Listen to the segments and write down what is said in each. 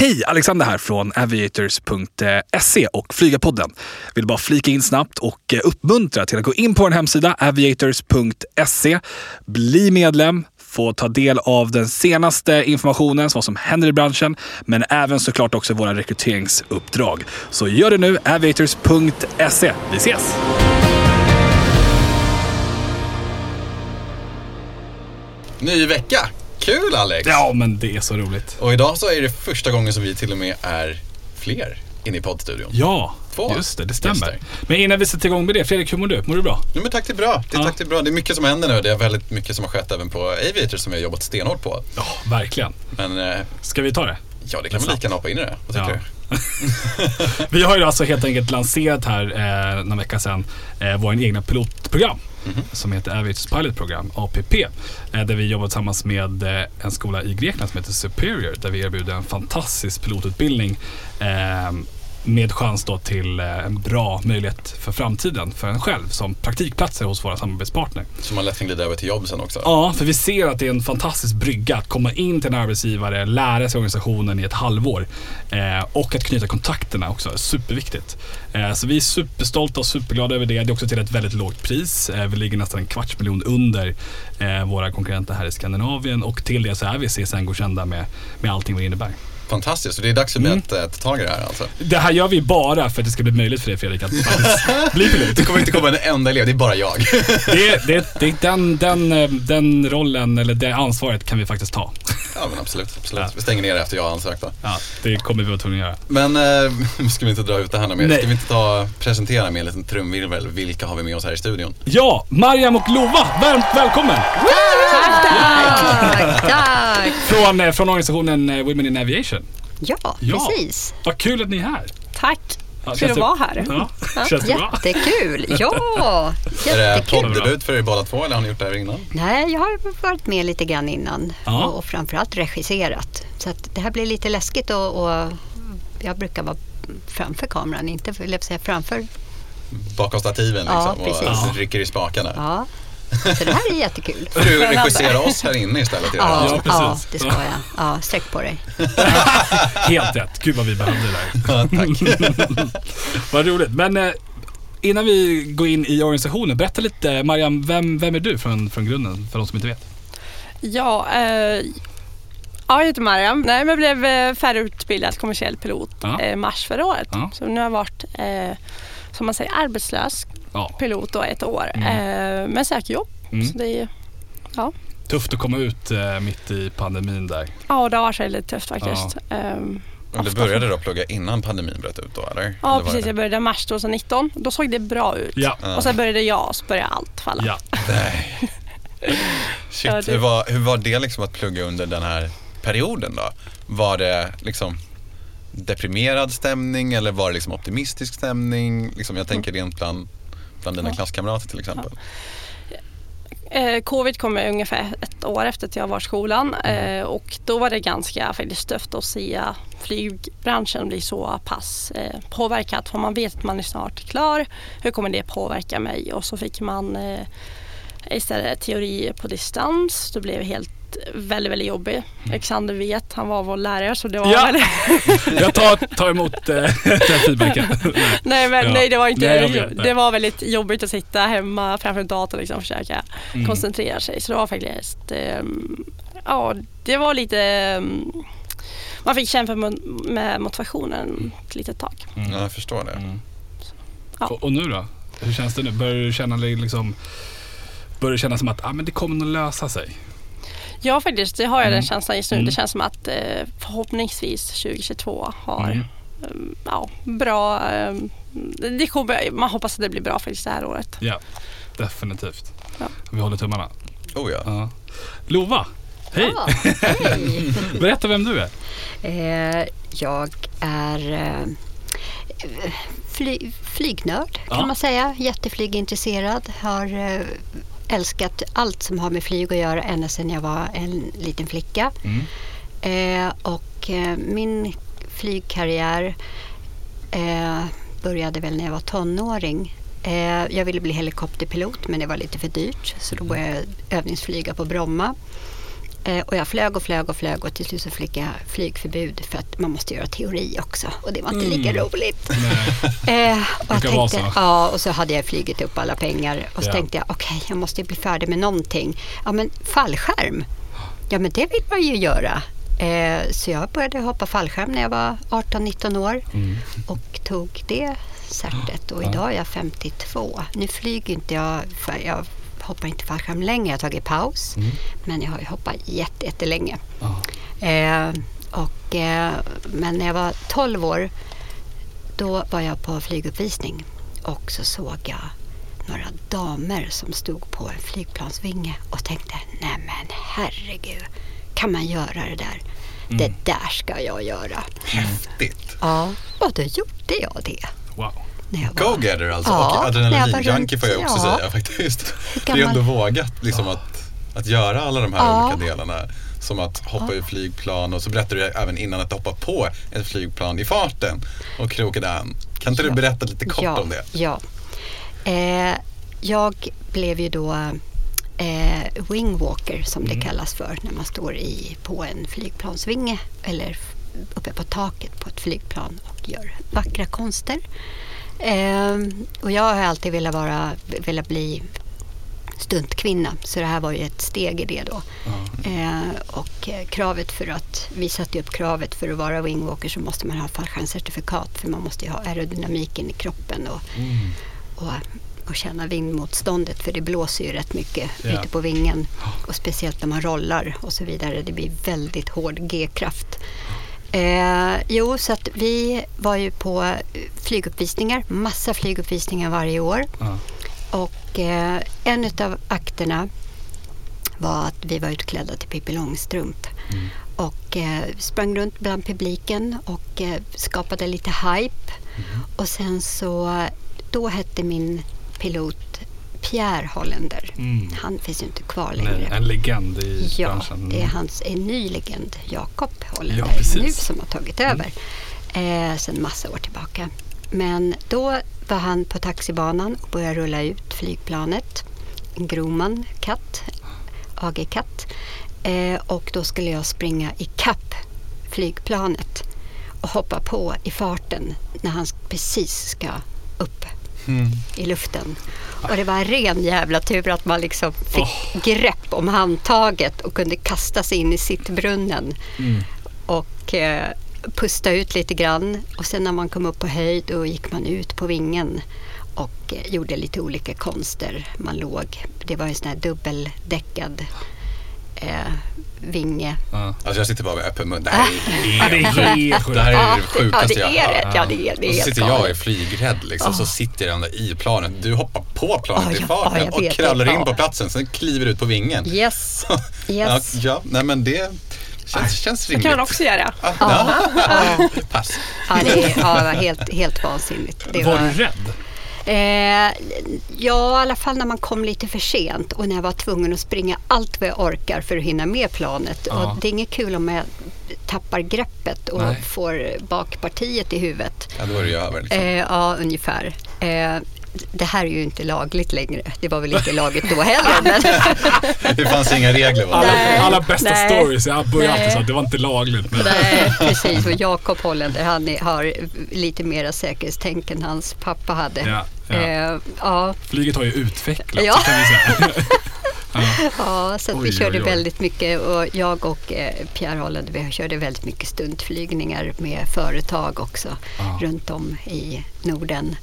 Hej! Alexander här från aviators.se och Flygarpodden. Vill bara flika in snabbt och eh, uppmuntra till att gå in på vår hemsida aviators.se. Bli medlem, få ta del av den senaste informationen, vad som händer i branschen, men även såklart också våra rekryteringsuppdrag. Så gör det nu, aviators.se. Vi ses! Ny vecka! Kul Alex! Ja, men det är så roligt. Och idag så är det första gången som vi till och med är fler inne i poddstudion. Ja, Två just det, det stämmer. gäster. Men innan vi sätter igång med det, Fredrik, hur mår du? Mår du bra? Ja, men tack det är bra. Det, Ja. tack det är bra. Det är mycket som händer nu. Det är väldigt mycket som har skett även på Aviator som vi har jobbat stenhårt på. Ja, verkligen. Men eh, Ska vi ta det? ja, det kan man lika gärna hoppa in i det. Vad tycker Ja. du? Vi har ju alltså helt enkelt lanserat här eh, några vecka sedan eh, vår egna pilotprogram som heter Aviators Pilot Program, APP. Eh, där vi jobbar tillsammans med eh, en skola i Grekland som heter Superior där vi erbjuder en fantastisk pilotutbildning eh, med chans då till eh, en bra möjlighet för framtiden för en själv som praktikplatser hos våra samarbetspartner. Så man lätt kan glida över till jobb sen också. Ja, för vi ser att det är en fantastisk brygga att komma in till en arbetsgivare, lära sig organisationen i ett halvår eh, och att knyta kontakterna också. Superviktigt. Eh, så vi är superstolta och superglada över det. Det är också till ett väldigt lågt pris. Eh, vi ligger nästan en kvarts miljon under eh, våra konkurrenter här i Skandinavien och till det så är vi CSN-godkända med, med allting vad det innebär. Fantastiskt. Så det är dags för mig Mm. att eh, ta tag i det här alltså. Det här gör vi bara för att det ska bli möjligt för dig Fredrik att faktiskt bli pilot. Det kommer inte komma en enda elev, det är bara jag. Det, det, det, den, den, eh, den rollen, eller det ansvaret kan vi faktiskt ta. Ja men absolut, absolut. Ja. Vi stänger ner efter jag har ansökt då. Ja, det kommer vi vara tvungna att göra. Men eh, ska vi inte dra ut det här mer. Nej. Ska vi inte ta, presentera med en liten trumvirvel. Vilka har vi med oss här i studion? Ja, Mariam och Lova, varmt välkommen! Tack, tack. Från, eh, från organisationen eh, Women in Aviation. Ja, Ja. precis. Vad kul att ni är här. Tack. Ja, Kul att vara här. Ja, känns det bra? Jättekul. Ja, Är det jättekul. poddebut för er båda två eller har ni gjort det här innan? Nej, jag har varit med lite grann innan Ja. och, och framförallt regisserat. Så att det här blir lite läskigt och, och jag brukar vara framför kameran, inte jag säga framför. Bakom stativen Ja, liksom och precis. rycker i spakarna. Ja. Så det här är jättekul. Får du regissera oss här inne istället? i Ja, precis. ja, det ska jag. Ja, sträck på dig. Helt rätt. Gud vad vi behövde det där. Ja, tack. Vad roligt. Men eh, innan vi går in i organisationen, berätta lite Mariam, vem, vem är du från, från grunden för de som inte vet? Ja, eh, ja, jag heter Mariam. Nej, men jag blev eh, färdigutbildad kommersiell pilot Ja. eh, mars förra året. Ja. Så nu har jag varit, eh, som man säger, arbetslös Ja, pilot då ett år. Mm. Eh, men söker jobb. Mm. Så det är, tufft att komma ut eh, mitt i pandemin där. ja, det har varit lite tufft faktiskt. Ehm, Och du började då plugga innan pandemin bröt ut då eller? Eller ja, var precis. det- Jag började mars 2019. Då såg det bra ut. Ja. Ja. Och sen började jag och så började allt falla. Ja. Nej. Shit, Ja, det- hur, var, hur var det liksom att plugga under den här perioden då? Var det liksom deprimerad stämning eller var det liksom optimistisk stämning? Liksom, jag tänker rent bland, bland dina Ja. klasskamrater till exempel. Eh, Covid kom ungefär ett år efter att jag var i skolan eh, och då var det ganska faktiskt tufft att se flygbranschen bli så pass eh, påverkad. För man vet att man är snart klar. Hur kommer det påverka mig? Och så fick man istället teori på distans. Det blev helt väldigt, väldigt jobbigt. Alexander vet, han var vår lärare så det var Ja. väldigt... Jag tar, tar emot eh, den feedbacken. nej, men, Ja. nej, det var inte Nej, vet. Det var väldigt jobbigt att sitta hemma framför en dator liksom, och försöka Mm. koncentrera sig. Så det var faktiskt, ehm, ja det var lite, ehm, man fick kämpa med, motivationen ett litet tag. Mm. Ja, jag förstår det. Mm. Ja. Och, och nu då? Hur känns det nu? Börjar du känna dig liksom Börjar det kännas som att ah, men det kommer nog lösa sig? Ja faktiskt, det har jag Mm. den känslan just nu. Mm. Det känns som att eh, förhoppningsvis 2022 har Mm. ehm, ja, bra, ehm, det kommer, man hoppas att det blir bra faktiskt det här året. Ja, definitivt. Ja. Vi håller tummarna. Oh ja. Ja. Lova, hej! Ja, hej. Berätta vem du är. Eh, jag är eh, fly, flygnörd kan Ja. man säga. Jätteflygintresserad. Har eh, älskat allt som har med flyg att göra ända sedan jag var en liten flicka. Mm. Eh, och eh, min flygkarriär eh, började väl när jag var tonåring. Eh, jag ville bli helikopterpilot men det var lite för dyrt så då började jag övningsflyga på Bromma. Eh, och jag flög och flög och flög och till slut så fick jag flygförbud för att man måste göra teori också och det var inte lika Mm. roligt. Nej. Eh, och, jag tänkte, så. ja, och så hade jag flugit upp alla pengar och så Ja. tänkte jag okej, jag måste bli färdig med någonting. Ja, men fallskärm, ja men det vill man ju göra. Eh, så jag började hoppa fallskärm när jag var 18-19 år Mm. och tog det certet och idag är jag 52. Nu flyger inte jag, för jag hoppar inte fallskärm längre, jag har tagit paus. Mm. Men jag har ju hoppat jätte, jättelänge. Eh, och, eh, men när jag var 12 år då var jag på flyguppvisning och så såg jag några damer som stod på en flygplansvinge och tänkte nej men herregud, kan man göra det där? Det där ska jag göra. Häftigt. Ja, och då gjorde jag det. Wow. Go-getter alltså. Ja, och adrenalinjunkie får jag också ja. säga faktiskt. Hur Det är ändå gammal- vågat liksom att, att göra alla de här Ja. olika delarna. Som att hoppa ur flygplan och så berättade du även innan att hoppa på ett flygplan i farten och krokade an. Kan inte du Ja. berätta lite kort ja, om det? Ja. Eh, jag blev ju då eh, wingwalker som Mm. det kallas för när man står i, på en flygplansvinge eller uppe på taket på ett flygplan och gör vackra konster. Eh, och jag har alltid velat, vara, velat bli stuntkvinna så det här var ju ett steg i det då. Eh, och eh, kravet för att, vi satte upp kravet för att vara wingwalker så måste man ha fallskärmscertifikat för man måste ju ha aerodynamiken i kroppen och, och, och känna vindmotståndet för det blåser ju rätt mycket Ja. ute på vingen och speciellt när man rollar och så vidare. Det blir väldigt hård G-kraft. Eh, jo, så att vi var ju på flyguppvisningar, massa flyguppvisningar varje år. Ja. Och eh, en av akterna var att vi var utklädda till Pippi Långstrump. Och eh, sprang runt bland publiken och eh, skapade lite hype. Och sen så, då hette min pilot Pierre Holländer. Mm. Han finns ju inte kvar Nej, längre. en legend i Ja, branschen. det är hans en ny legend, Jakob Holländer, Ja. Mm. nu som har tagit över eh, sedan massa år tillbaka. Men då var han på taxibanan och började rulla ut flygplanet. En Groman katt, AG katt. Eh, och då skulle jag springa i kapp flygplanet och hoppa på i farten när han precis ska i luften. Och det var ren jävla tur att man liksom fick grepp om handtaget och kunde kasta sig in i sittbrunnen Mm. och eh, pusta ut lite grann. Och sen när man kom upp på höjd då gick man ut på vingen och eh, gjorde lite olika konster. Man låg, det var en sån här dubbeldäckad eh, vinge. Ja. Alltså jag sitter bara med öppen mun. Det här är det är helt sjukt. Det här är det sjukaste ja, jag det är har det. hört. Ja, det är, det Och så sitter jag galet. flygrädd liksom, så sitter jag där i planet. Du hoppar på planet Ja, i farten och kravlar det. in på platsen, sen kliver ut på vingen. Yes, yes. ja, nej men det känns, känns Det rimligt. kan man också göra. Ja, ja. Pass. Ja, det, är, ja, det helt, helt vansinnigt. Det Var du rädd? Eh, ja, i alla fall när man kom lite för sent och när jag var tvungen att springa allt vad jag orkar för att hinna med planet. Ja. Och det är inget kul om jag tappar greppet och Nej. får bakpartiet i huvudet. Ja, då var det ju över liksom. Eh, ja, ungefär. Eh, det här är ju inte lagligt längre. Det var väl inte lagligt då heller. Men Det fanns inga regler va? Alla, alla bästa nej. stories, jag börjar alltid så att det var inte lagligt. Men, Nej, precis. Och Jakob Holländer, han är, har lite mera säkerhetstänk än hans pappa hade. Ja, ja. Eh, ja. Flyget har ju utvecklats Ja. kan vi säga. Ja, så att vi Oj, körde oj, oj. väldigt mycket och jag och eh, Pierre Holland, vi körde väldigt mycket stuntflygningar med företag också Ja. runt om i Norden.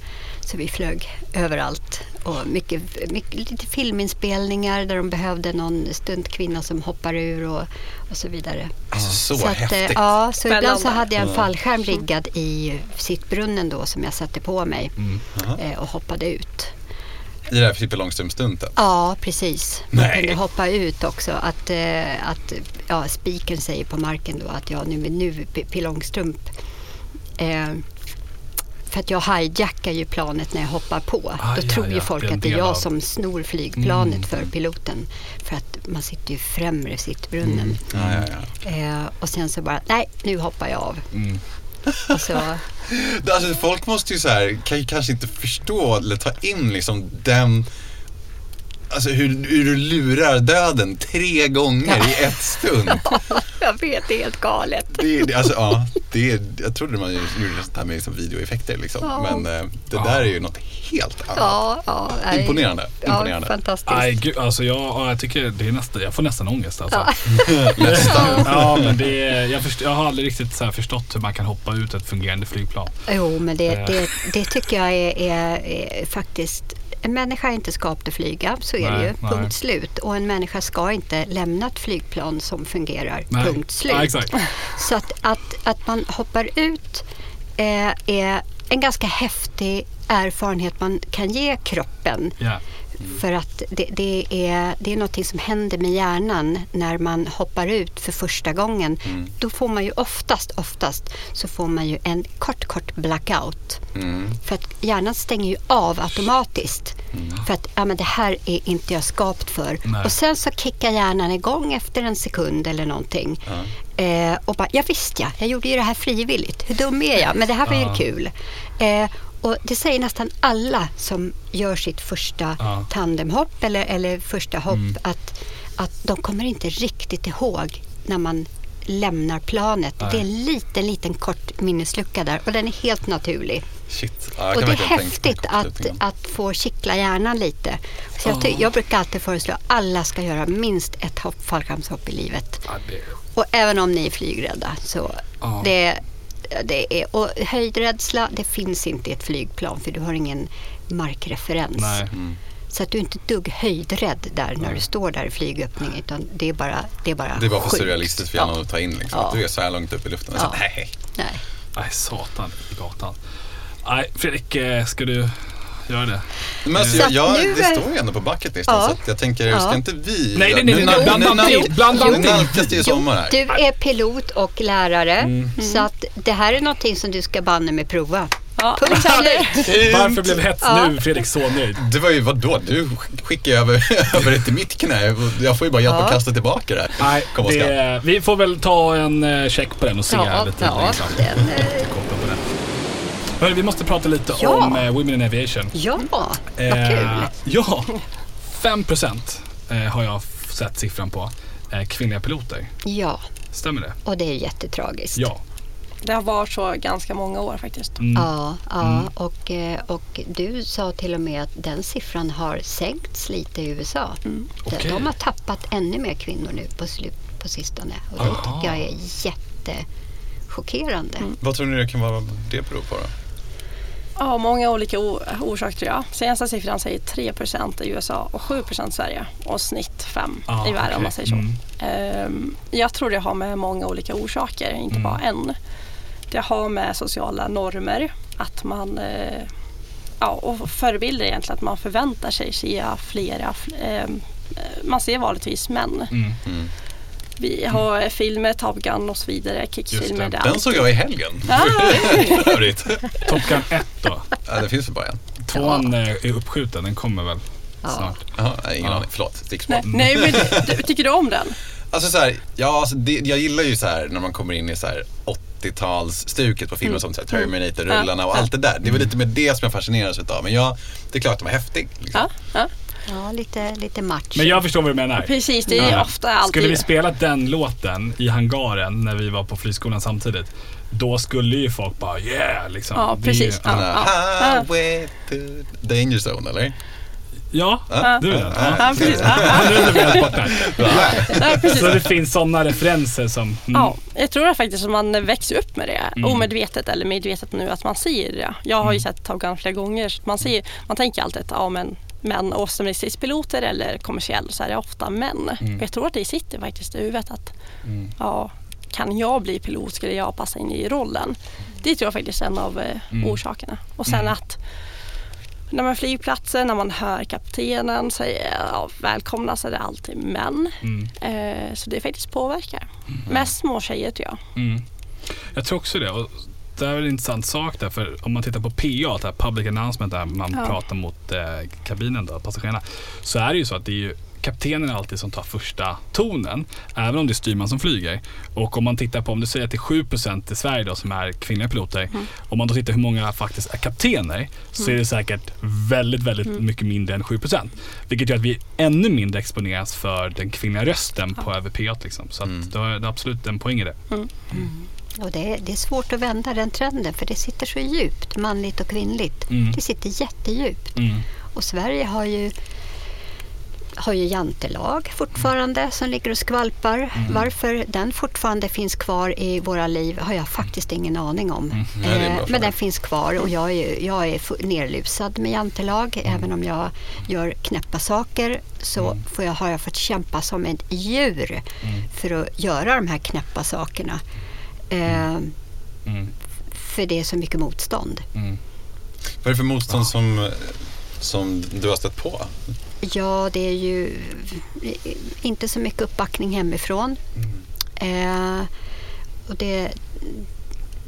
Så vi flög överallt och mycket, mycket, lite filminspelningar där de behövde någon stuntkvinna som hoppar ur och, och så vidare. Alltså så, Så, att, eh, häftigt. ja, så ibland så Spännande. hade jag en fallskärm riggad i sittbrunnen då som jag satte på mig Mm. Eh, och hoppade ut. I det här Pippi Långstrump-stuntet. Ja, precis. Man Nej. kunde hoppa ut också. Att, eh, att ja, spiken säger på marken då att ja, nu, nu P- P. Långstrump. Eh, för att jag hijackar ju planet när jag hoppar på. Ah, då ja, tror ju ja, folk det är en att det är jag av- som snor flygplanet Mm. för piloten. För att man sitter ju främre sittbrunnen. Ja, ja, ja. Eh, och sen så bara, nej, nu hoppar jag av. Mm. Alltså, folk måste ju så här, kan ju kanske inte förstå eller ta in liksom den Alltså hur, hur du lurar döden tre gånger i ett stund. Jag vet, det är helt galet. Det, alltså, ja, det är, jag trodde man gjorde sånt här med liksom videoeffekter liksom. Ja. Men eh, det där är ju något helt annat. Ja, ja, nej. Imponerande, imponerande. Ja, fantastiskt. Nej, gud, alltså jag, ja, jag tycker det är nästan, jag får nästan ångest alltså. Ja. Nästan. Ja, men det jag, först, jag har aldrig riktigt så här förstått hur man kan hoppa ut ett fungerande flygplan. Jo, men det, Eh. det, det tycker jag är, är, är faktiskt... En människa är inte skapad att flyga, så är Nej, det ju. nej. Punkt slut. Och en människa ska inte lämna ett flygplan som fungerar. Nej. Punkt slut. Så att, att, att man hoppar ut eh, är en ganska häftig erfarenhet man kan ge kroppen. Ja. För att det, det, är, det är något som händer med hjärnan när man hoppar ut för första gången. Då får man ju oftast, oftast så får man ju en kort, kort blackout. Mm. För att hjärnan stänger ju av automatiskt. För att ja, men det här är inte jag skapt för. Nej. Och sen så kickar hjärnan igång efter en sekund eller någonting. Eh, och bara, ja visst ja, jag gjorde ju det här frivilligt. Hur dum är jag? Men det här var ju Ja. kul. Eh, och det säger nästan alla som gör sitt första Ja. tandemhopp eller, eller första hopp Mm. att, att de kommer inte riktigt ihåg när man lämnar planet. Nej. Det är en liten, liten kort minneslucka där och den är helt naturlig. Ja, och det är häftigt att, att få kittla hjärnan lite. Så jag, Ja. jag brukar alltid föreslå att alla ska göra minst ett hopp, fallskärmshopp i livet. Ja, det, Och även om ni är flygrädda så Ja. det, det är, och höjdrädsla det finns inte i ett flygplan för du har ingen markreferens. nej. Mm. Så att du är inte ett dugg höjdrädd där när du står där i flygöppningen utan det är bara Det är bara, Det är bara för sjukt. surrealistiskt för hjärnan ja. att ta in. Liksom. Ja. Att du är så här långt upp i luften. Och så, Ja. nej. Nej. Nej, satan i gatan. Nej, Fredrik, eh, ska du göra det? Men alltså, Så jag, jag, nu det står ju ändå på bucketlisten Ja. så att jag tänker, Ja. ska inte vi... Nej, nej, nej, Nu nej, blanda nu inte in, blanda Nu inte in. nalkas det ju sommar här. Du är pilot och lärare Mm. så att det här är någonting som du ska banne med prova. Ja. Punkt slut. Varför blev hets Ja. nu Fredrik så nöjd? Det var ju, vadå? Du skickar ju över, över det till mitt knä. Jag får ju bara hjälpa Ja. att kasta tillbaka det. Nej, Kom det, vi får väl ta en eh, check på den och se Ja, lite ja, den, eh, den. Hörru, vi måste prata lite Ja. om eh, Women in Aviation. Ja, vad Eh, kul. Ja, 5% eh, har jag sett siffran på. Eh, kvinnliga piloter. Ja, Stämmer det? och det är jättetragiskt. Ja. Det har varit så ganska många år faktiskt. Mm. Ja, ja och, eh, och du sa till och med att den siffran har sänkts lite i USA. De, Okej. de har tappat ännu mer kvinnor nu på, slut, på sistone. Och det Aha. tycker jag är jättechockerande. Vad tror ni det kan vara det beror på då? Ja, många olika orsaker tror jag. Senaste siffran säger 3% i USA och 7 i Sverige och snitt 5 Ah, i världen okej. om man säger så. Mm. Ehm, jag tror det har med många olika orsaker, inte Mm. bara en. Det har med sociala normer, att man eh, ja, och förebilder egentligen, att man förväntar sig se flera, ehm, eh, man ser vanligtvis män. Mm. Mm. Vi har filmer, Top Gun och så vidare, krigsfilmer. det. där Den såg jag i helgen. Ah. Top Gun 1 då. Ja, det finns väl bara en. Tvåan eh, är uppskjuten, den kommer väl Ja. snart. Nej, ingen Ja. aning. Förlåt. Nej, nej men du, tycker du om den? Alltså så här, ja, alltså det, jag gillar ju så här när man kommer in i så här 80-talsstuket på filmer som så här Terminator-rullarna och allt det där. Det är väl lite med det som jag fascineras utav. Men jag, det är klart att den var häftig. Liksom. Ja, ja. Ja, lite, lite match. Men jag förstår vad du menar. precis. Det är Ja. ofta alltid... Skulle vi spela den låten i hangaren när vi var på flygskolan samtidigt, då skulle ju folk bara yeah liksom. Ja, Det är ju- precis. Den Ja. Highway to Danger Zone, eller? Ja, du vet. Ja, precis. Nu är helt borta. precis. Så det finns sådana referenser som... Mm. Ja, jag tror att faktiskt att man växer upp med det, Mm. omedvetet eller medvetet nu, att man ser det. Jag har ju sett Top Gun flera gånger, så man, ser, man tänker alltid att ja, men, män och som är stridspiloter eller kommersiell så är det ofta män. Mm. Jag tror att det sitter faktiskt i huvudet att Mm. ja, kan jag bli pilot skulle jag passa in i rollen. Det tror jag faktiskt är en av eh, Mm. orsakerna. Och sen Mm. att när man flygplatser, när man hör kaptenen säga ja, välkomna så är det alltid män. Mm. Eh, så det faktiskt påverkar. Mest små tjejer tror jag. Mm. Jag tror också det. Och det är en intressant sak där, för om man tittar på PA, det här public announcement där man Ja. pratar mot eh, kabinen, då, passagerarna, så är det ju så att det är ju kaptenen alltid som tar första tonen. Även om det är styrman som flyger. Och om man tittar på, om du säger att det är 7% i Sverige då som är kvinnliga piloter. Mm. Om man då tittar hur många faktiskt är kaptener så är det säkert väldigt, väldigt Mm. mycket mindre än 7%. Vilket gör att vi ännu mindre exponeras för den kvinnliga rösten på över P8. Liksom. Så att Mm. då är det absolut en poäng i det. Och det, är, det är svårt att vända den trenden för det sitter så djupt, manligt och kvinnligt. Mm. Det sitter jättedjupt. Mm. Och Sverige har ju, har ju jantelag fortfarande som ligger och skvalpar. Mm. Varför den fortfarande finns kvar i våra liv har jag faktiskt ingen aning om. Mm. Nej, Eh. Men den finns kvar och jag är, jag är nerlusad med jantelag. Mm. Även om jag gör knäppa saker så Mm. får jag, har jag fått kämpa som ett djur för att göra de här knäppa sakerna. Eh, Mm. för det är så mycket motstånd. Mm. Vad är det för motstånd som, som du har stött på? Ja, det är ju inte så mycket uppbackning hemifrån. Eh, och det,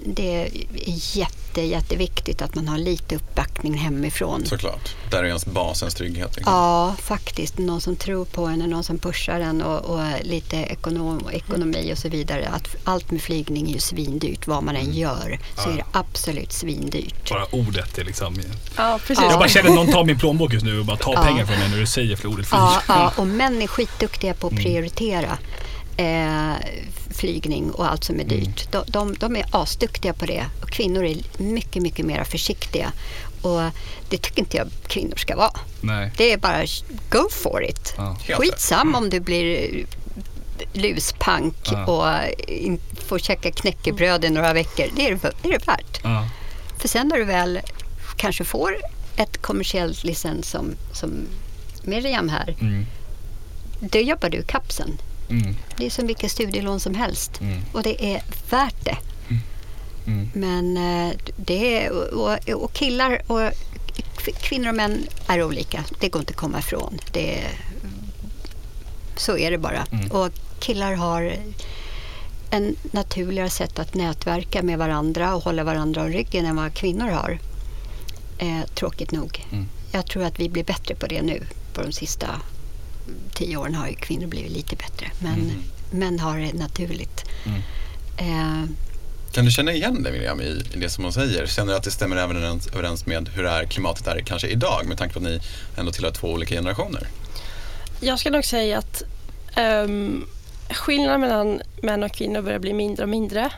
det är jätte, jätteviktigt att man har lite uppbackning hemifrån. Såklart. Där är ens basens trygghet. Liksom. Ja, faktiskt. Någon som tror på en och någon som pushar en och, och lite ekonom, ekonomi och så vidare. Att allt med flygning är ju svindyrt. Vad man än gör så är det absolut svindyrt. Bara ordet är liksom... Ja, precis. Jag bara känner att någon tar min plånbok just nu och bara tar Ja. pengar från mig när du säger för ordet flyg. Ja, ja, och män är skitduktiga på att prioritera eh, flygning och allt som är dyrt. De, de, de är asduktiga på det och kvinnor är mycket, mycket mer försiktiga. Och det tycker inte jag kvinnor ska vara. Nej. Det är bara go for it. Ja. Skitsam om du blir luspank Ja. och in, får käka knäckebröd i några veckor. Det är det, det är det värt. Ja. För sen när du väl kanske får ett kommersiellt licens som, som Miriam här, Mm. då jobbar du kapsen. Mm. Det är som vilket studielån som helst Mm. och det är värt det. Mm. Men eh, det är, och, och killar och kvinnor och män är olika. Det går inte att komma ifrån. Det så är det bara. Mm. Och killar har en naturligare sätt att nätverka med varandra och hålla varandra om ryggen än vad kvinnor har. Eh, tråkigt nog. Mm. Jag tror att vi blir bättre på det nu. På de sista tio åren har ju kvinnor blivit lite bättre. Men Mm. män har det naturligt. Mm. Eh, Kan du känna igen dig Miriam i, i det som hon säger? Känner du att det stämmer även överens, överens med hur det är klimatet är kanske idag med tanke på att ni ändå tillhör två olika generationer? Jag ska nog säga att um, skillnaden mellan män och kvinnor börjar bli mindre och mindre.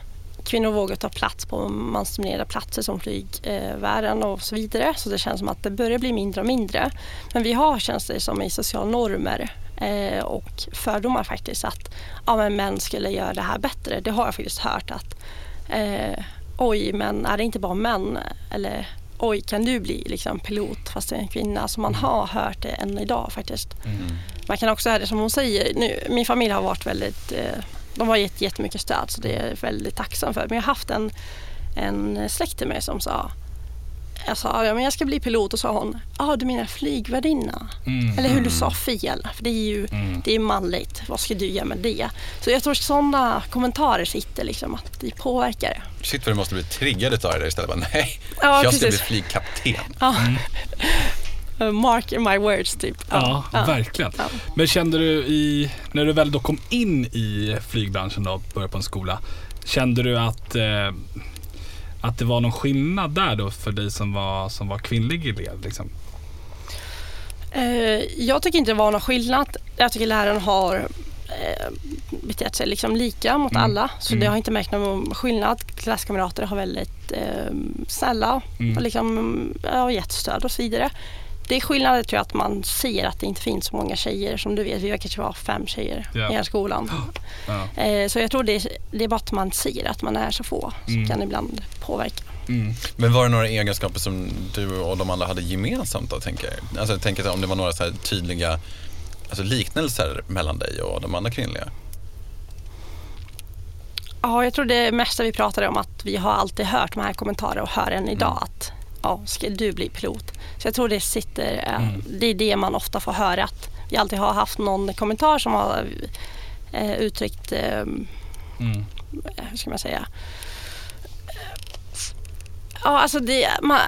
Kvinnor vågar ta plats på mansdominerade platser som flygvärden och så vidare. Så det känns som att det börjar bli mindre och mindre. Men vi har känns det som i sociala normer eh, och fördomar faktiskt att ja, men män skulle göra det här bättre. Det har jag faktiskt hört att eh, oj, men är det inte bara män? Eller oj, kan du bli liksom, pilot fast du är en kvinna? Så man har hört det än idag faktiskt. Man kan också höra det som hon säger. Nu, min familj har varit väldigt, eh, de har gett jättemycket stöd så det är jag väldigt tacksam för. Men jag har haft en, en släkt till mig som sa jag sa ja, men jag ska bli pilot och sa hon, ja ah, du menar flygvärdinna? Mm. Eller hur du sa fel, för det är ju Mm. det är manligt, vad ska du göra med det? Så jag tror sådana kommentarer sitter liksom, att det påverkar. Shit vad du måste bli triggad utav det där istället. Bara, nej, Ja, jag ska bli precis. flygkapten. Ja. Uh, Mark my words typ. Ja, verkligen. Ja. Men kände du i, när du väl då kom in i flygbranschen då, började på en skola. Kände du att, eh, att det var någon skillnad där då för dig som var, som var kvinnlig elev? Liksom? Eh, jag tycker inte det var någon skillnad. Jag tycker läraren har eh, betett sig liksom lika mot Mm. alla. Så Mm. det har inte märkt någon skillnad. Klasskamrater har väldigt eh, snälla Mm. och liksom, ja, gett stöd och så vidare. Det är skillnaden tror jag att man ser att det inte finns så många tjejer som du vet. Vi kanske var fem tjejer Ja. i hela skolan. Ja. Eh, så jag tror det är, det är bara att man ser att man är så få som Mm. kan ibland påverka. Mm. Men var det några egenskaper som du och de andra hade gemensamt då, tänker jag? Alltså jag tänker om det var några så här tydliga alltså liknelser mellan dig och de andra kvinnliga? Ja, jag tror det mesta vi pratade om att vi har alltid hört de här kommentarerna och hör än idag Mm. att ja, ska du bli pilot? Så jag tror det sitter, eh, Mm. det är det man ofta får höra att vi alltid har haft någon kommentar som har eh, uttryckt, eh, Mm. hur ska man säga, Ja, alltså det, man,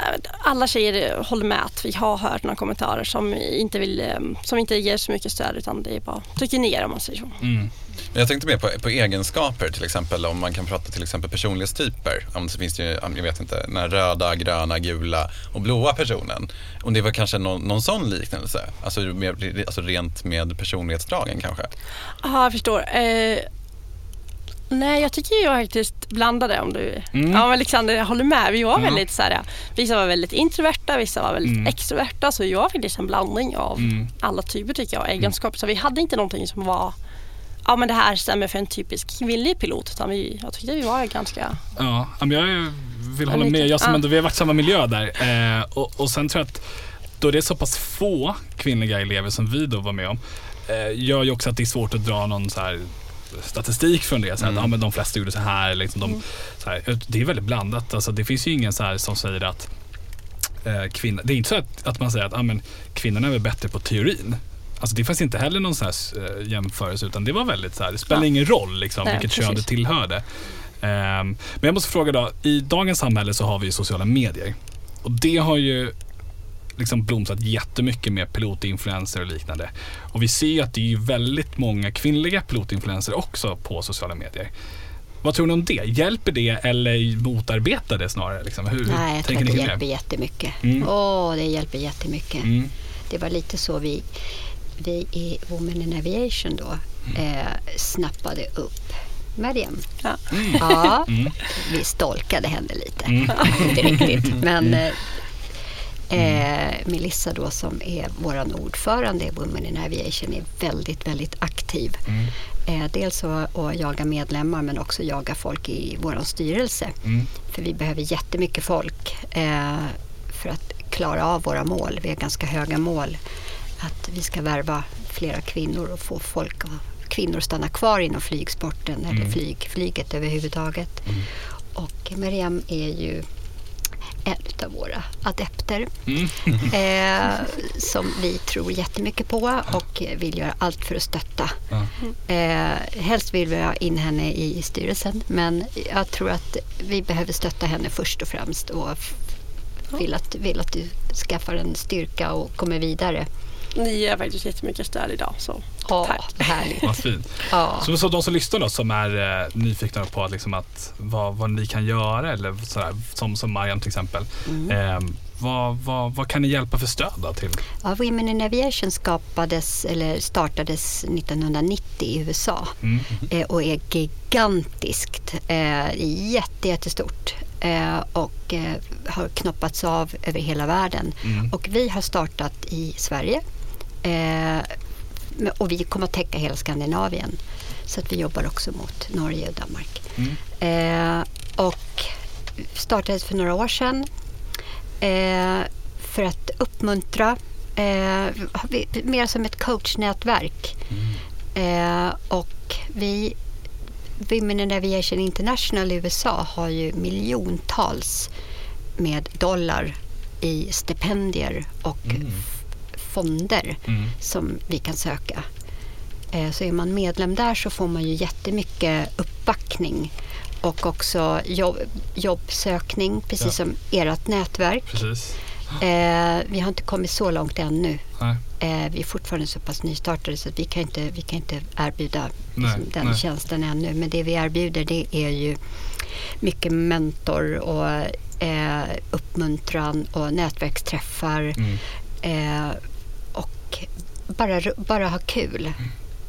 alla tjejer håller med att vi har hört några kommentarer som inte, vill, eh, som inte ger så mycket stöd utan det är bara trycker ner om man säger så. Mm. Men jag tänkte mer på, på egenskaper till exempel om man kan prata till exempel personlighetstyper. Om det finns ju, jag vet inte, den här röda, gröna, gula och blåa personen. Om det var kanske någon, någon sån liknelse, alltså, mer, alltså rent med personlighetsdragen kanske. Ja, jag förstår. Eh, nej, jag tycker jag faktiskt blandade om du... Mm. Ja, men Alexander, jag håller med. Vi var Ja. väldigt så här, vissa var väldigt introverta, vissa var väldigt Mm. extroverta. Så jag var faktiskt en blandning av Mm. alla typer tycker jag, egenskaper. Så vi hade inte någonting som var Ja men det här stämmer för en typisk kvinnlig pilot. Utan vi, jag tyckte vi var ganska... Ja, men jag vill hålla med. Jag som ja. ändå, vi har varit i samma miljö där. Eh, och, och sen tror jag att då det är så pass få kvinnliga elever som vi då var med om, eh, gör ju också att det är svårt att dra någon så här statistik från det. Så att, Mm. ja, men de flesta gjorde så här. Liksom, de, så här det är väldigt blandat. Alltså, det finns ju ingen så här som säger att eh, kvinna, det är inte så att, att man säger att ah, men, kvinnorna är väl bättre på teorin. Alltså det fanns inte heller någon sån här eh, jämförelse utan det var väldigt så här, det spelar Ja. ingen roll liksom, Nej, vilket kön du precis. tillhörde. Ehm, men jag måste fråga då, i dagens samhälle så har vi ju sociala medier. Och det har ju liksom blomstrat jättemycket med pilotinfluencer och liknande. Och vi ser ju att det är ju väldigt många kvinnliga pilotinfluencer också på sociala medier. Vad tror ni om det? Hjälper det eller motarbetar det snarare? Liksom? Hur, Nej, jag tror att det hjälper jättemycket. Mm. Åh, det hjälper jättemycket. Mm. Det var lite så vi, vi i Women in Aviation då eh, snappade upp Mariam. Ja. Ja, Mm. vi stolkade henne lite. Mm. Inte riktigt, men eh, eh, Melissa då som är vår ordförande i Women in Aviation är väldigt, väldigt aktiv. Mm. Eh, dels att, att jaga medlemmar men också jaga folk i vår styrelse. Mm. För vi behöver jättemycket folk eh, för att klara av våra mål. Vi har ganska höga mål. Att vi ska värva flera kvinnor och få folk kvinnor att stanna kvar inom flygsporten eller Mm. flyg, flyget överhuvudtaget. Mm. Och Mariam är ju en av våra adepter Mm. eh, som vi tror jättemycket på och vill göra allt för att stötta. Ja. Eh, helst vill vi ha in henne i styrelsen men jag tror att vi behöver stötta henne först och främst och vill att, vill att du skaffar en styrka och kommer vidare. Ni ger faktiskt jättemycket stöd idag. Så Ja, tack. härligt. Vad fint. Ja. Så, så de som lyssnar då som är eh, nyfikna på att, liksom att vad, vad ni kan göra eller sådär, som, som Mariam till exempel. Mm. Eh, vad, vad, vad kan ni hjälpa för stöd då till? Ja, Women in Aviation skapades, eller startades 1990 i USA Mm. eh, och är gigantiskt. Eh, jätte, jättestort eh, och eh, har knoppats av över hela världen. Mm. Och vi har startat i Sverige och vi kommer att täcka hela Skandinavien. Så att vi jobbar också mot Norge och Danmark. Mm. Eh, och startades för några år sedan eh, för att uppmuntra, eh, mer som ett coachnätverk. Eh, och vi, Women in Aviation International i USA har ju miljontals med dollar i stipendier och Mm. Fonder Mm. som vi kan söka. Eh, Så är man medlem där så får man ju jättemycket uppbackning och också jobb, jobbsökning, precis Ja. som ert nätverk. Precis. Eh, vi har inte kommit så långt ännu. Eh, vi är fortfarande så pass nystartade så vi kan inte, vi kan inte erbjuda Nej, liksom, den nej. tjänsten ännu. Men det vi erbjuder det är ju mycket mentor och eh, uppmuntran och nätverksträffar Mm. eh, och bara, bara ha kul.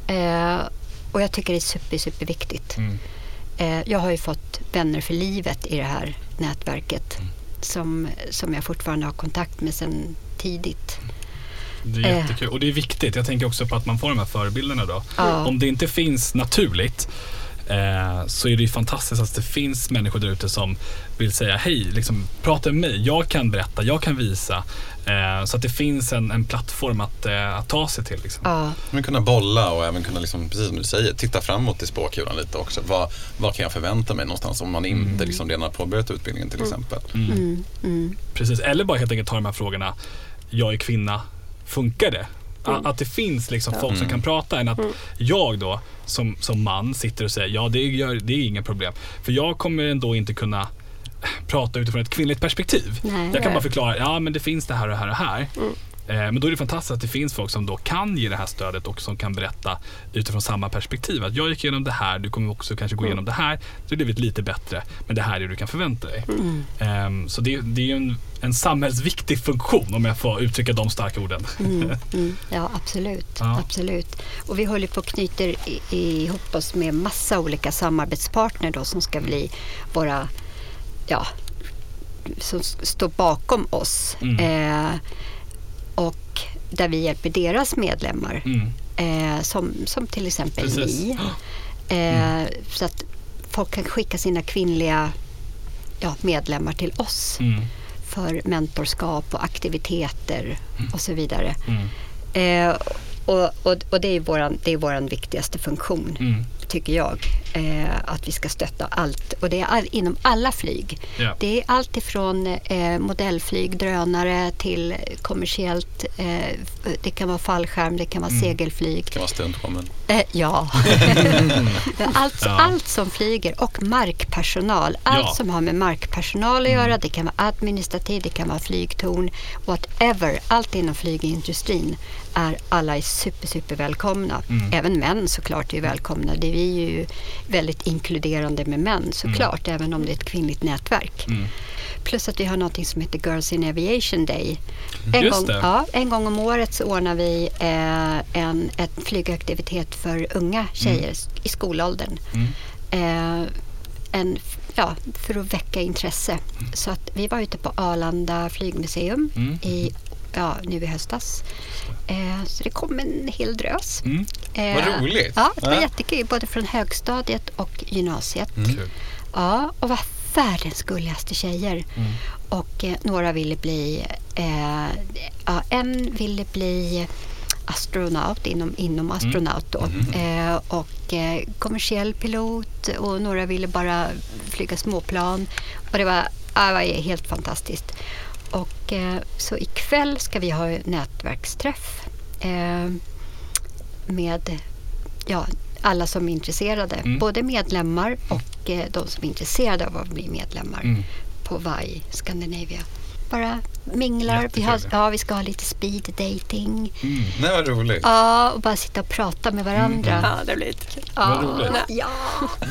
Eh, och jag tycker det är super, superviktigt. Mm. Eh, jag har ju fått vänner för livet i det här nätverket Mm. som, som jag fortfarande har kontakt med sedan tidigt. Det är Eh. jättekul. Och det är viktigt. Jag tänker också på att man får de här förebilderna då. Ja. Om det inte finns naturligt eh, så är det ju fantastiskt att det finns människor där ute som vill säga hej, liksom, prata med mig. Jag kan berätta, jag kan visa. Eh, så att det finns en, en plattform att, eh, att ta sig till. Liksom. Ja, Men kunna bolla och även kunna, liksom, precis som du säger, titta framåt i spåkulan lite också. Vad, vad kan jag förvänta mig någonstans om man inte Mm. liksom redan har påbörjat utbildningen till exempel. Mm. mm, mm. Precis. Eller bara helt enkelt ta de här frågorna. Jag är kvinna, funkar det? A- Att det finns liksom folk som Mm. kan prata än att jag då som, som man sitter och säger ja det, gör, det är inga problem. För jag kommer ändå inte kunna prata utifrån ett kvinnligt perspektiv. Nej. Jag kan bara förklara, ja men det finns det här och det här och här. Eh, Men då är det fantastiskt att det finns folk som då kan ge det här stödet och som kan berätta utifrån samma perspektiv. Att jag gick igenom det här, du kommer också kanske gå igenom det här. Så det har blivit lite bättre, men det här är det du kan förvänta dig. Ehm, Så det, det är en, en samhällsviktig funktion om jag får uttrycka de starka orden. Mm, mm, ja, absolut. Ja. absolut. Och vi håller på knyter i, ihop oss med massa olika samarbetspartner då som ska bli våra, ja, som står bakom oss. Mm. Eh, och där vi hjälper deras medlemmar. Mm. Eh, som, som till exempel Precis. ni. Eh, Så att folk kan skicka sina kvinnliga ja, medlemmar till oss Mm. för mentorskap och aktiviteter och så vidare. Mm. Eh, och, och, och det är våran viktigaste funktion, Mm. tycker jag. Eh, att vi ska stötta allt. Och det är all, inom alla flyg. Ja. Det är allt ifrån eh, modellflyg, drönare till kommersiellt. Eh, det kan vara fallskärm, det kan vara segelflyg. Det kan vara stuntwoman. Eh, ja. allt, Ja. allt som flyger och markpersonal. Allt Ja. som har med markpersonal att göra. Det kan vara administrativt, det kan vara flygtorn. Whatever. Allt inom flygindustrin är alla är super, super välkomna. Även män såklart är välkomna. Det är vi ju väldigt inkluderande med män såklart. Även om det är ett kvinnligt nätverk. Mm. Plus att vi har något som heter Girls in Aviation Day. En, Just gång, det. ja, en gång om året så ordnar vi eh, en ett flygaktivitet för unga tjejer s- i skolåldern. Mm. Eh, en, ja, för att väcka intresse. Så att vi var ute på Arlanda flygmuseum Mm. i, ja, nu i höstas. Eh, så det kom en hel drös. Mm. Eh, Vad roligt. Ja, det var Ja. jättekul. Både från högstadiet och gymnasiet. Kul. Ja, och var världens gulligaste tjejer. Och eh, några ville bli, eh, ja, en ville bli astronaut inom, inom astronaut då. Eh, och eh, kommersiell pilot och några ville bara flyga småplan. Och det var, ja, det var helt fantastiskt. Och eh, så ikväll ska vi ha nätverksträff eh, med ja, alla som är intresserade. Mm. Både medlemmar och eh, de som är intresserade av att bli medlemmar Mm. på VAI Scandinavia. Bara minglar. Vi, har, ja, vi ska ha lite speed dating. Mm. Nej, vad roligt. Ja, och bara sitta och prata med varandra. Ja, det blir lite kul. Ja, Vad roligt. ja.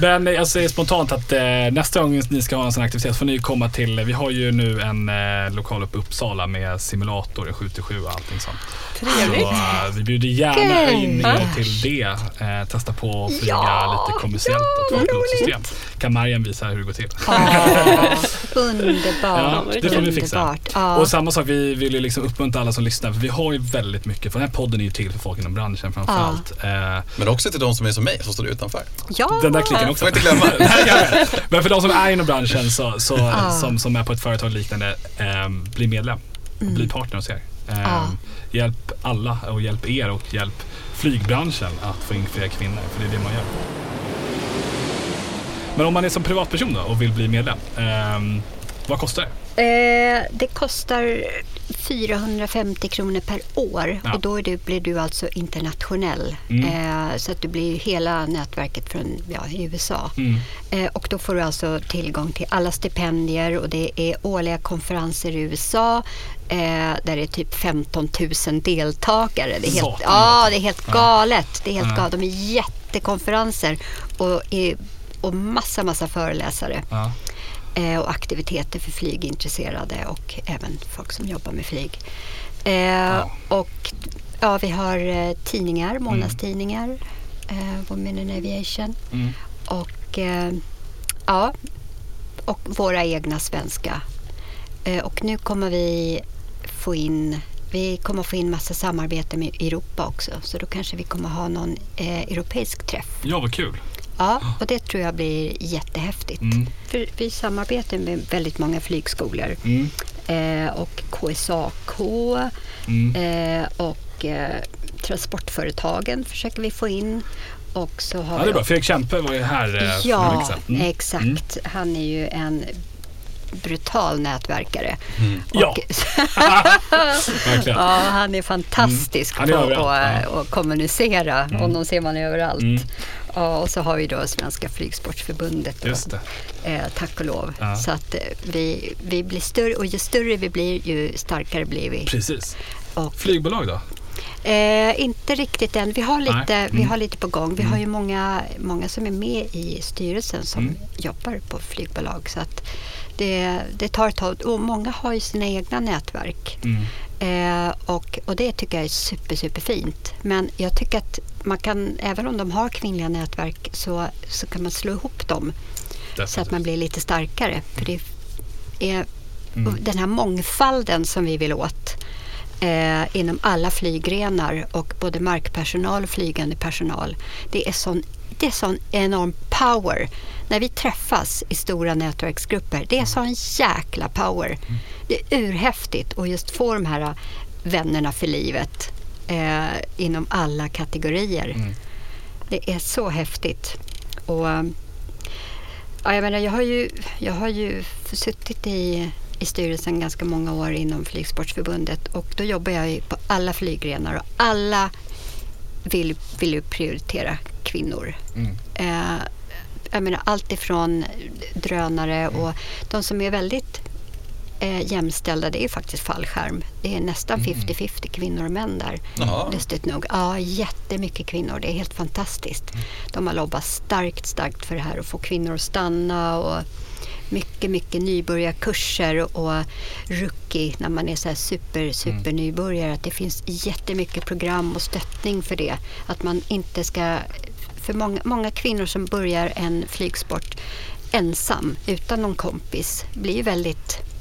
Men jag säger spontant att eh, nästa gång ni ska ha en sån aktivitet får ni komma till, vi har ju nu en eh, lokal uppe i Uppsala med simulator, en 7-7 och allting sånt. Trevligt. Så eh, vi bjuder gärna Kul. in er till det. Eh, testa på att flyga Ja, lite kommersiellt ja, och ett vad pilotsystem. Kan Mariam visa hur det går till. Ja, underbart. Ja, det får vi fixa. Underbart. Ja. Och samma sak, vi vill ju liksom uppmuntra alla som lyssnar för vi har ju väldigt mycket, för den här podden är ju till för folk inom branschen framförallt. Eh, Men också till de som är som mig, som står utanför. ja. den där klicken också. Får inte glömma. Nej. Men för de som är inom branschen så, så, Ja. som, som är på ett företag liknande, eh, bli medlem och bli partner hos er. Eh, Ja. Hjälp alla och hjälp er och hjälp flygbranschen att få in fler kvinnor, för det är det man gör. Men om man är som privatperson då och vill bli medlem, ehm, vad kostar det? Eh, det kostar 450 kronor per år Ja. och då är du, blir du alltså internationell. Mm. Eh, så att du blir hela nätverket från ja, USA. Mm. Eh, och då får du alltså tillgång till alla stipendier och det är årliga konferenser i USA eh, där det är typ 15 000 deltagare. Det är helt, Satan, ja, det är helt galet. Det är helt Ja. galet. De är jättekonferenser och, och massa, massa föreläsare Ja. Eh, och aktiviteter för flygintresserade och även folk som jobbar med flyg. Eh, Och ja, vi har eh, tidningar, månadstidningar, eh, Women in Aviation Mm. och ja, och våra egna svenska. Och nu kommer vi få in vi kommer få in massa samarbete med Europa också så då kanske vi kommer ha någon eh, europeisk träff. ja, vad kul. Ja, och det tror jag blir jättehäftigt. Mm. För vi samarbetar med väldigt många flygskolor Mm. eh, och KSAK Mm. eh, och eh, transportföretagen försöker vi få in. Och så har Ja, det är bra. Fredrik Kempe var ju här eh, Ja. Mm. exakt. Han är ju en brutal nätverkare. Ja. Och, Verkligen. ja, han är fantastisk Mm. Han är på att ja. kommunicera. Honom ser man överallt. Mm. Ja, och så har vi då Svenska Flygsportförbundet. Då, Just det. eh, tack och lov. Ja. Så att eh, vi, vi blir större och ju större vi blir ju starkare blir vi. Precis. Och, Flygbolag då? eh, inte riktigt än. Vi har lite, Nej. vi Mm. har lite på gång. Vi har ju många, många som är med i styrelsen som Mm. jobbar på flygbolag. Så att det, det tar ett tag. Och många har ju sina egna nätverk. Mm. Eh, och, och det tycker jag är super, super fint. Men jag tycker att man kan, även om de har kvinnliga nätverk så, så kan man slå ihop dem så att man blir lite starkare. För det är Mm. den här mångfalden som vi vill åt eh, inom alla flygrenar och både markpersonal och flygande personal. Det är sån, det är sån enorm power. När vi träffas i stora nätverksgrupper, det är sån jäkla power. Det är urhäftigt att just få de här vännerna för livet eh, inom alla kategorier. Mm. Det är så häftigt. Och, ja, jag, menar, jag, har ju, jag har ju suttit i, i styrelsen ganska många år inom Flygsportförbundet och då jobbar jag på alla flygrenar och alla vill, vill ju prioritera kvinnor. Mm. Eh, jag menar allt ifrån drönare och de som är väldigt eh, jämställda det är faktiskt fallskärm. Det är nästan 50-50 kvinnor och män där. Jaha. Lustigt nog. Ja, jättemycket kvinnor. Det är helt fantastiskt. De har lobbat starkt, starkt för det här att få kvinnor att stanna och mycket, mycket nybörjarkurser och rookie när man är så här super, super nybörjare. Att det finns jättemycket program och stöttning för det. Att man inte ska... För många, många kvinnor som börjar en flygsport ensam, utan någon kompis, blir väldigt...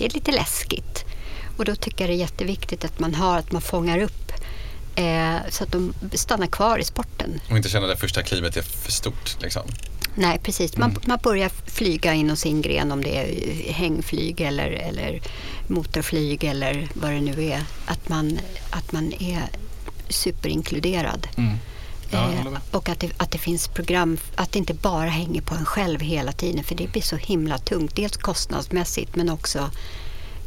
Det är lite läskigt. Och då tycker jag det är jätteviktigt att man har, att man fångar upp eh, så att de stannar kvar i sporten. Och inte känna det första klivet är för stort. Liksom. Nej, precis. Man, man börjar flyga inom sin gren om det är hängflyg eller, eller motorflyg eller vad det nu är. Att man, att man är superinkluderad. Mm. Ja, Eh, och att det, att det finns program, att det inte bara hänger på en själv hela tiden för det blir så himla tungt. Dels kostnadsmässigt men också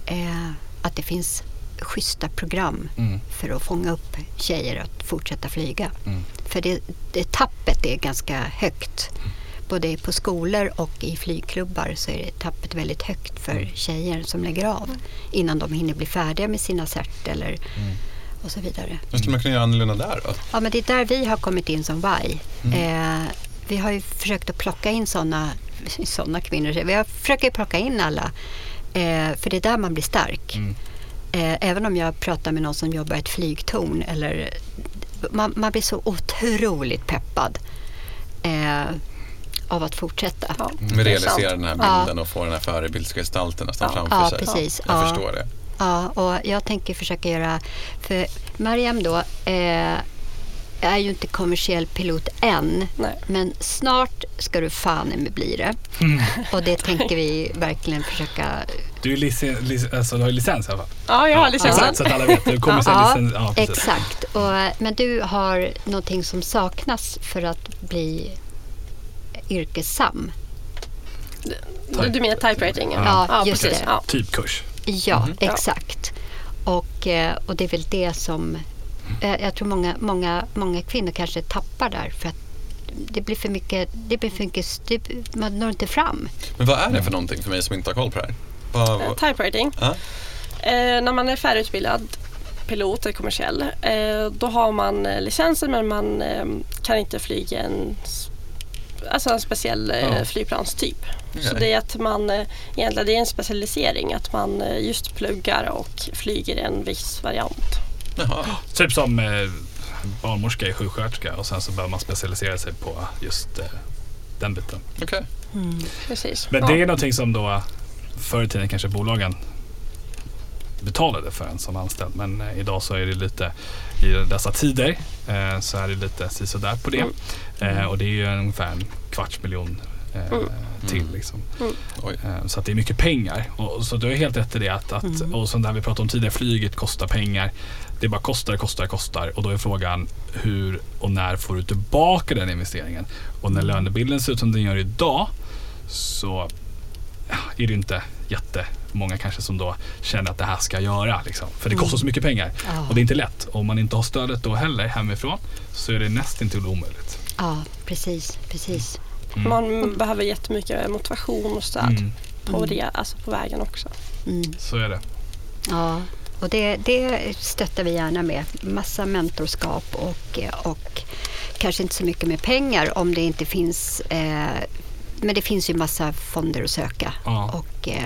eh, att det finns schyssta program Mm. för att fånga upp tjejer att fortsätta flyga. Mm. För det, det tappet är ganska högt. Både på skolor och i flygklubbar så är det tappet väldigt högt för tjejer som lägger av innan de hinner bli färdiga med sina cert eller och så vidare. Vad skulle man kunna göra annorlunda där då? Ja, men det är där vi har kommit in som VAI. Eh, vi har ju försökt att plocka in sådana såna kvinnor. Vi har försökt att plocka in alla. Eh, för det är där man blir stark. Mm. Eh, även om jag pratar med någon som jobbar i ett flygtorn. Eller, man, man blir så otroligt peppad eh, av att fortsätta. Ja, realiserar sant. den här Ja. bilden och får den här förebildsgestalten nästan Ja. framför Ja, sig. precis. Jag Ja. förstår det. Ja, och jag tänker försöka göra... För Mariam då eh, är ju inte kommersiell pilot än. Nej. Men snart ska du fan mig bli det. Och det tänker vi verkligen försöka... Du, är licen, lic, alltså, du har ju licens i alla fall. Ja, jag har licensen. Exakt, så att alla vet. Du kommer Ja, licens. Ja, precis. exakt. Och, men du har någonting som saknas för att bli yrkessam. Du, du menar typewriting? Ja, just precis. det. Ja. Typkurs. Ja, Ja. exakt. Och, eh, och det är väl det som... eh, Jag tror många, många, många kvinnor kanske tappar där för att det blir för mycket... Det blir för mycket det, man når inte fram. Men vad är det för någonting för mig som inte har koll på det här? Vad, Eh, vad, Typewriting. ja? Eh, när man är färdigutbildad pilot eller kommersiell eh, då har man licensen men man eh, kan inte flyga en, alltså en speciell eh, Ja. flygplanstyp. Så det är att man eh, egentligen det är en specialisering att man eh, just pluggar och flyger en viss variant. Jaha. Typ som eh, barnmorska är sjuksköterska och sen så behöver man specialisera sig på just eh, den biten. Okej. Precis. Men Ja. det är någonting som då förr i tiden kanske bolagen betalade för en som anställd. Men eh, idag så är det lite i dessa tider eh, så är det lite sisådär på det. Mm. Eh, och det är ju ungefär en kvarts miljon eh, Mm. till. Liksom. Oj. Eh, Så att det är mycket pengar. Och, så du har helt rätt i det att, att Mm. och som där vi pratade om tidigare, flyget kostar pengar. Det bara kostar, kostar, kostar och då är frågan hur och när får du tillbaka den investeringen? Och när lönebilden ser ut som den gör idag så är det inte jättemånga kanske som då känner att det här ska jag göra. Liksom. För det kostar så mycket pengar. Ja. Och det är inte lätt. Om man inte har stödet då heller hemifrån så är det nästintill omöjligt. Ja, precis, precis. Man behöver jättemycket motivation och stöd Mm. på, det, alltså på vägen också. Mm. Så är det. Ja, och det, det stöttar vi gärna med. Massa mentorskap och, och kanske inte så mycket med pengar om det inte finns eh, men det finns ju massa fonder att söka Ja. och eh,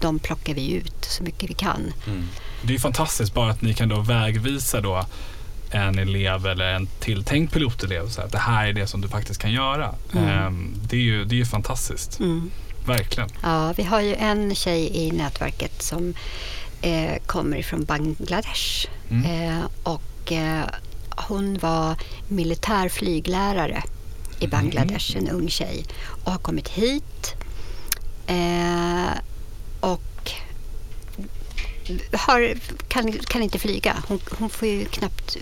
de plockar vi ut så mycket vi kan. Mm. Det är fantastiskt bara att ni kan då vägvisa då en elev eller en tilltänkt pilotelev. Så att det här är det som du faktiskt kan göra. Mm. Ehm, det, är ju, det är ju fantastiskt. Mm. Verkligen. Ja, vi har ju en tjej i nätverket som eh, kommer ifrån Bangladesh. Mm. Eh, och eh, hon var militär flyglärare i Bangladesh, en ung tjej. Och har kommit hit. Eh, och har, kan, kan inte flyga. Hon, hon får ju knappt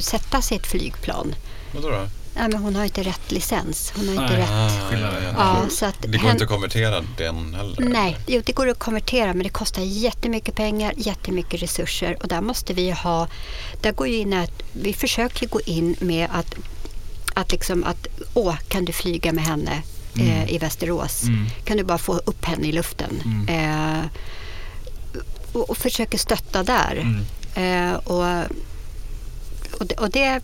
sätta sig i ett flygplan. Vadå då? Nej, men hon har inte rätt licens. Hon har inte Nej. rätt... Ah, skillnad. ja, ja. Ja, så att Det går hen- inte att konvertera den heller? Nej, jo, det går att konvertera men det kostar jättemycket pengar, jättemycket resurser och där måste vi ha, där går ju in att vi försöker gå in med att, att liksom att, åh, kan du flyga med henne eh, i Västerås? Mm. Kan du bara få upp henne i luften? Mm. Eh, och, och försöker stötta där. Mm. Eh, och och, det, och det,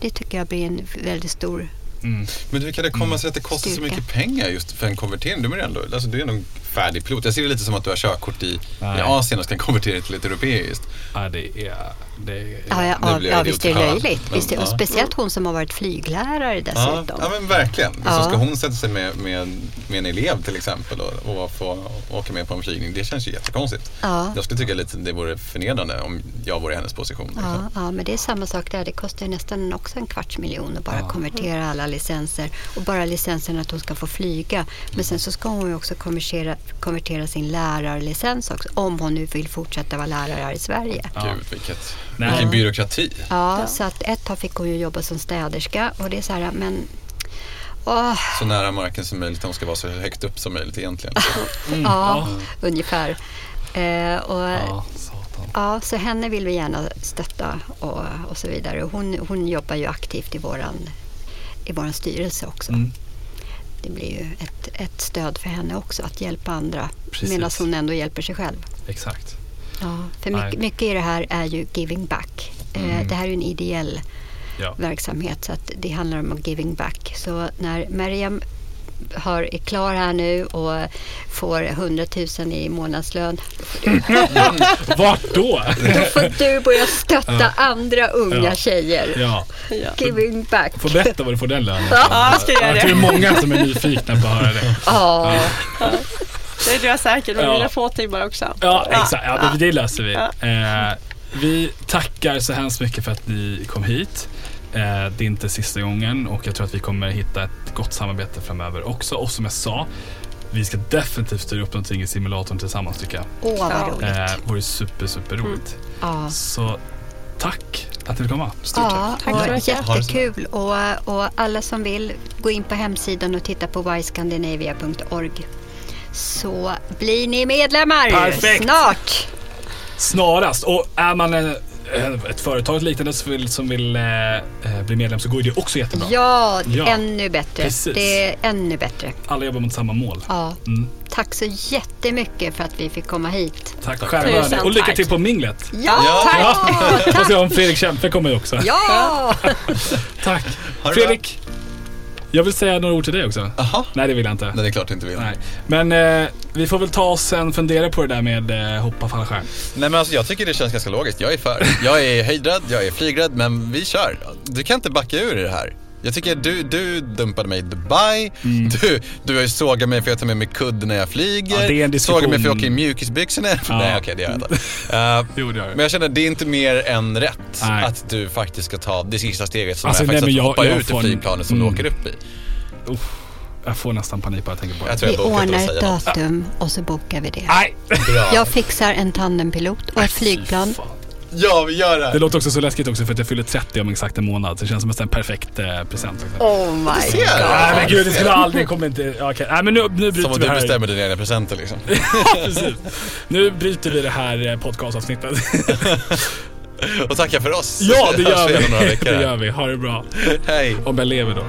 det tycker jag blir en väldigt stor Mm. Men hur kan det komma sig att det kostar så mycket pengar just för en konvertering? Du är ändå, alltså du är ändå färdig pilot. Jag ser det lite som att du har körkort i, i. Asien och ska konvertera till ett europeiskt. Ja, det är... Det är Ja, ja, ja, ja visst är det löjligt. Men, Visst och speciellt hon som har varit flyglärare dessutom. ja men verkligen. Så ska hon sätta sig med, med, med en elev till exempel och, och få åka med på en flygning. Det känns ju jättekonstigt. Ja. Jag skulle tycka lite det vore förnedrande om jag vore i hennes position. Ja, Liksom. ja, men det är samma sak där. Det kostar ju nästan också en kvarts miljon att bara Ja. konvertera alla licenser. Och bara licensen att hon ska få flyga. Men sen så ska hon ju också konvertera, konvertera sin lärarlicens också. Om hon nu vill fortsätta vara lärare här i Sverige. Ja. Gud, vilket, Nej. vilken byråkrati. Ja, Ja. så att ett tag fick hon ju jobba som städerska. Och det är så här, men... Åh, Så nära marken som möjligt. De ska vara så högt upp som möjligt egentligen. Mm. ja, ungefär. Eh, och, Ja, satan. Ja, så henne vill vi gärna stötta och, och så vidare. Hon, hon jobbar ju aktivt i våran, i våran styrelse också. Mm. Det blir ju ett, ett stöd för henne också att hjälpa andra medan hon ändå hjälper sig själv. Exakt. Ja, för mycket, mycket i det här är ju giving back. Mm. Eh, det här är ju en ideell Ja. verksamhet så att det handlar om giving back. Så när Mariam har, är klar här nu och får 100 000 i månadslön Vart då? då får du börja stötta andra unga Ja. tjejer. ja. Ja. Giving back. Får berätta var du får den lönen Ja, jag ska göra Jag tror det det. är många som är nyfikna på att höra det. Ja, Det tror jag säkert, med Ja. mina få timmar också. Ja, exakt. Ja, men det löser vi. Ja. Eh, vi tackar så hemskt mycket för att ni kom hit. Eh, det är inte sista gången och jag tror att vi kommer hitta ett gott samarbete framöver också. Och som jag sa, vi ska definitivt styra upp någonting i simulatorn tillsammans tycker jag. åh vad roligt. Eh, vore super, super roligt. Ja. Så tack att ni vill komma. Stort Ja, tack. Tack och det jättekul. Och, och alla som vill, gå in på hemsidan och titta på yscandinavia.org. Så blir ni medlemmar Perfekt. snart. Snarast. Och är man eh, ett företag liknande som vill, som vill eh, eh, bli medlem så går det också jättebra. Ja, Ja, ännu bättre. precis. Det är ännu bättre. Alla jobbar mot samma mål. Ja. Mm. Tack så jättemycket för att vi fick komma hit. Tack själva. Tusen Och lycka till på minglet. Ja, Ja. tack! Ja. Får se om Fredrik Kempe kommer också. Ja! Tack. Fredrik, jag vill säga några ord till dig också. Jaha. Nej, det vill jag inte. Nej, det är klart du inte vill. Nej. Men eh, vi får väl ta oss en fundera på det där med eh, hoppa fallskärm. Nej men alltså jag tycker det känns ganska logiskt. Jag är för. Jag är höjdrädd, jag är flygrädd, men vi kör. Du kan inte backa ur det här. Jag tycker du, du dumpade mig i Dubai, du, du har ju sågat mig för att jag tar med mig kudde när jag flyger, Ja, det är en diskussion. sågat mig för att jag åker i mjukisbyxor när jag... Ja. Nej okej, det gör jag inte. Eh, Jo, det gör men jag känner att det är inte mer än rätt Nej. att du faktiskt ska ta det sista steget som Alltså, är nej, faktiskt men att jag- hoppa jag ut ur en- flygplanet som mm. du åker upp i. Jag får nästan panik bara jag tänker på det. Jag tror Vi jag ordnar ett säga något. datum och så bokar vi det. Nej! Bra. Jag fixar en tandempilot och ett flygplan. Fan. Ja, vi gör det Det låter också så läskigt också för att jag fyller 30 om exakt en månad. Så det känns som en perfekt eh, present. Också. Oh my god. Nej men gud, det skulle aldrig komma inte... ja, Okej, nej men nu, nu bryter Som att vi du här. bestämmer dina egna presenter liksom. Precis. Nu bryter vi det här eh, podcastavsnittet. Och tacka för oss. Ja, det gör Hörs igen om några vi. veckor Det gör vi. Ha det bra. Hej. Om jag lever då.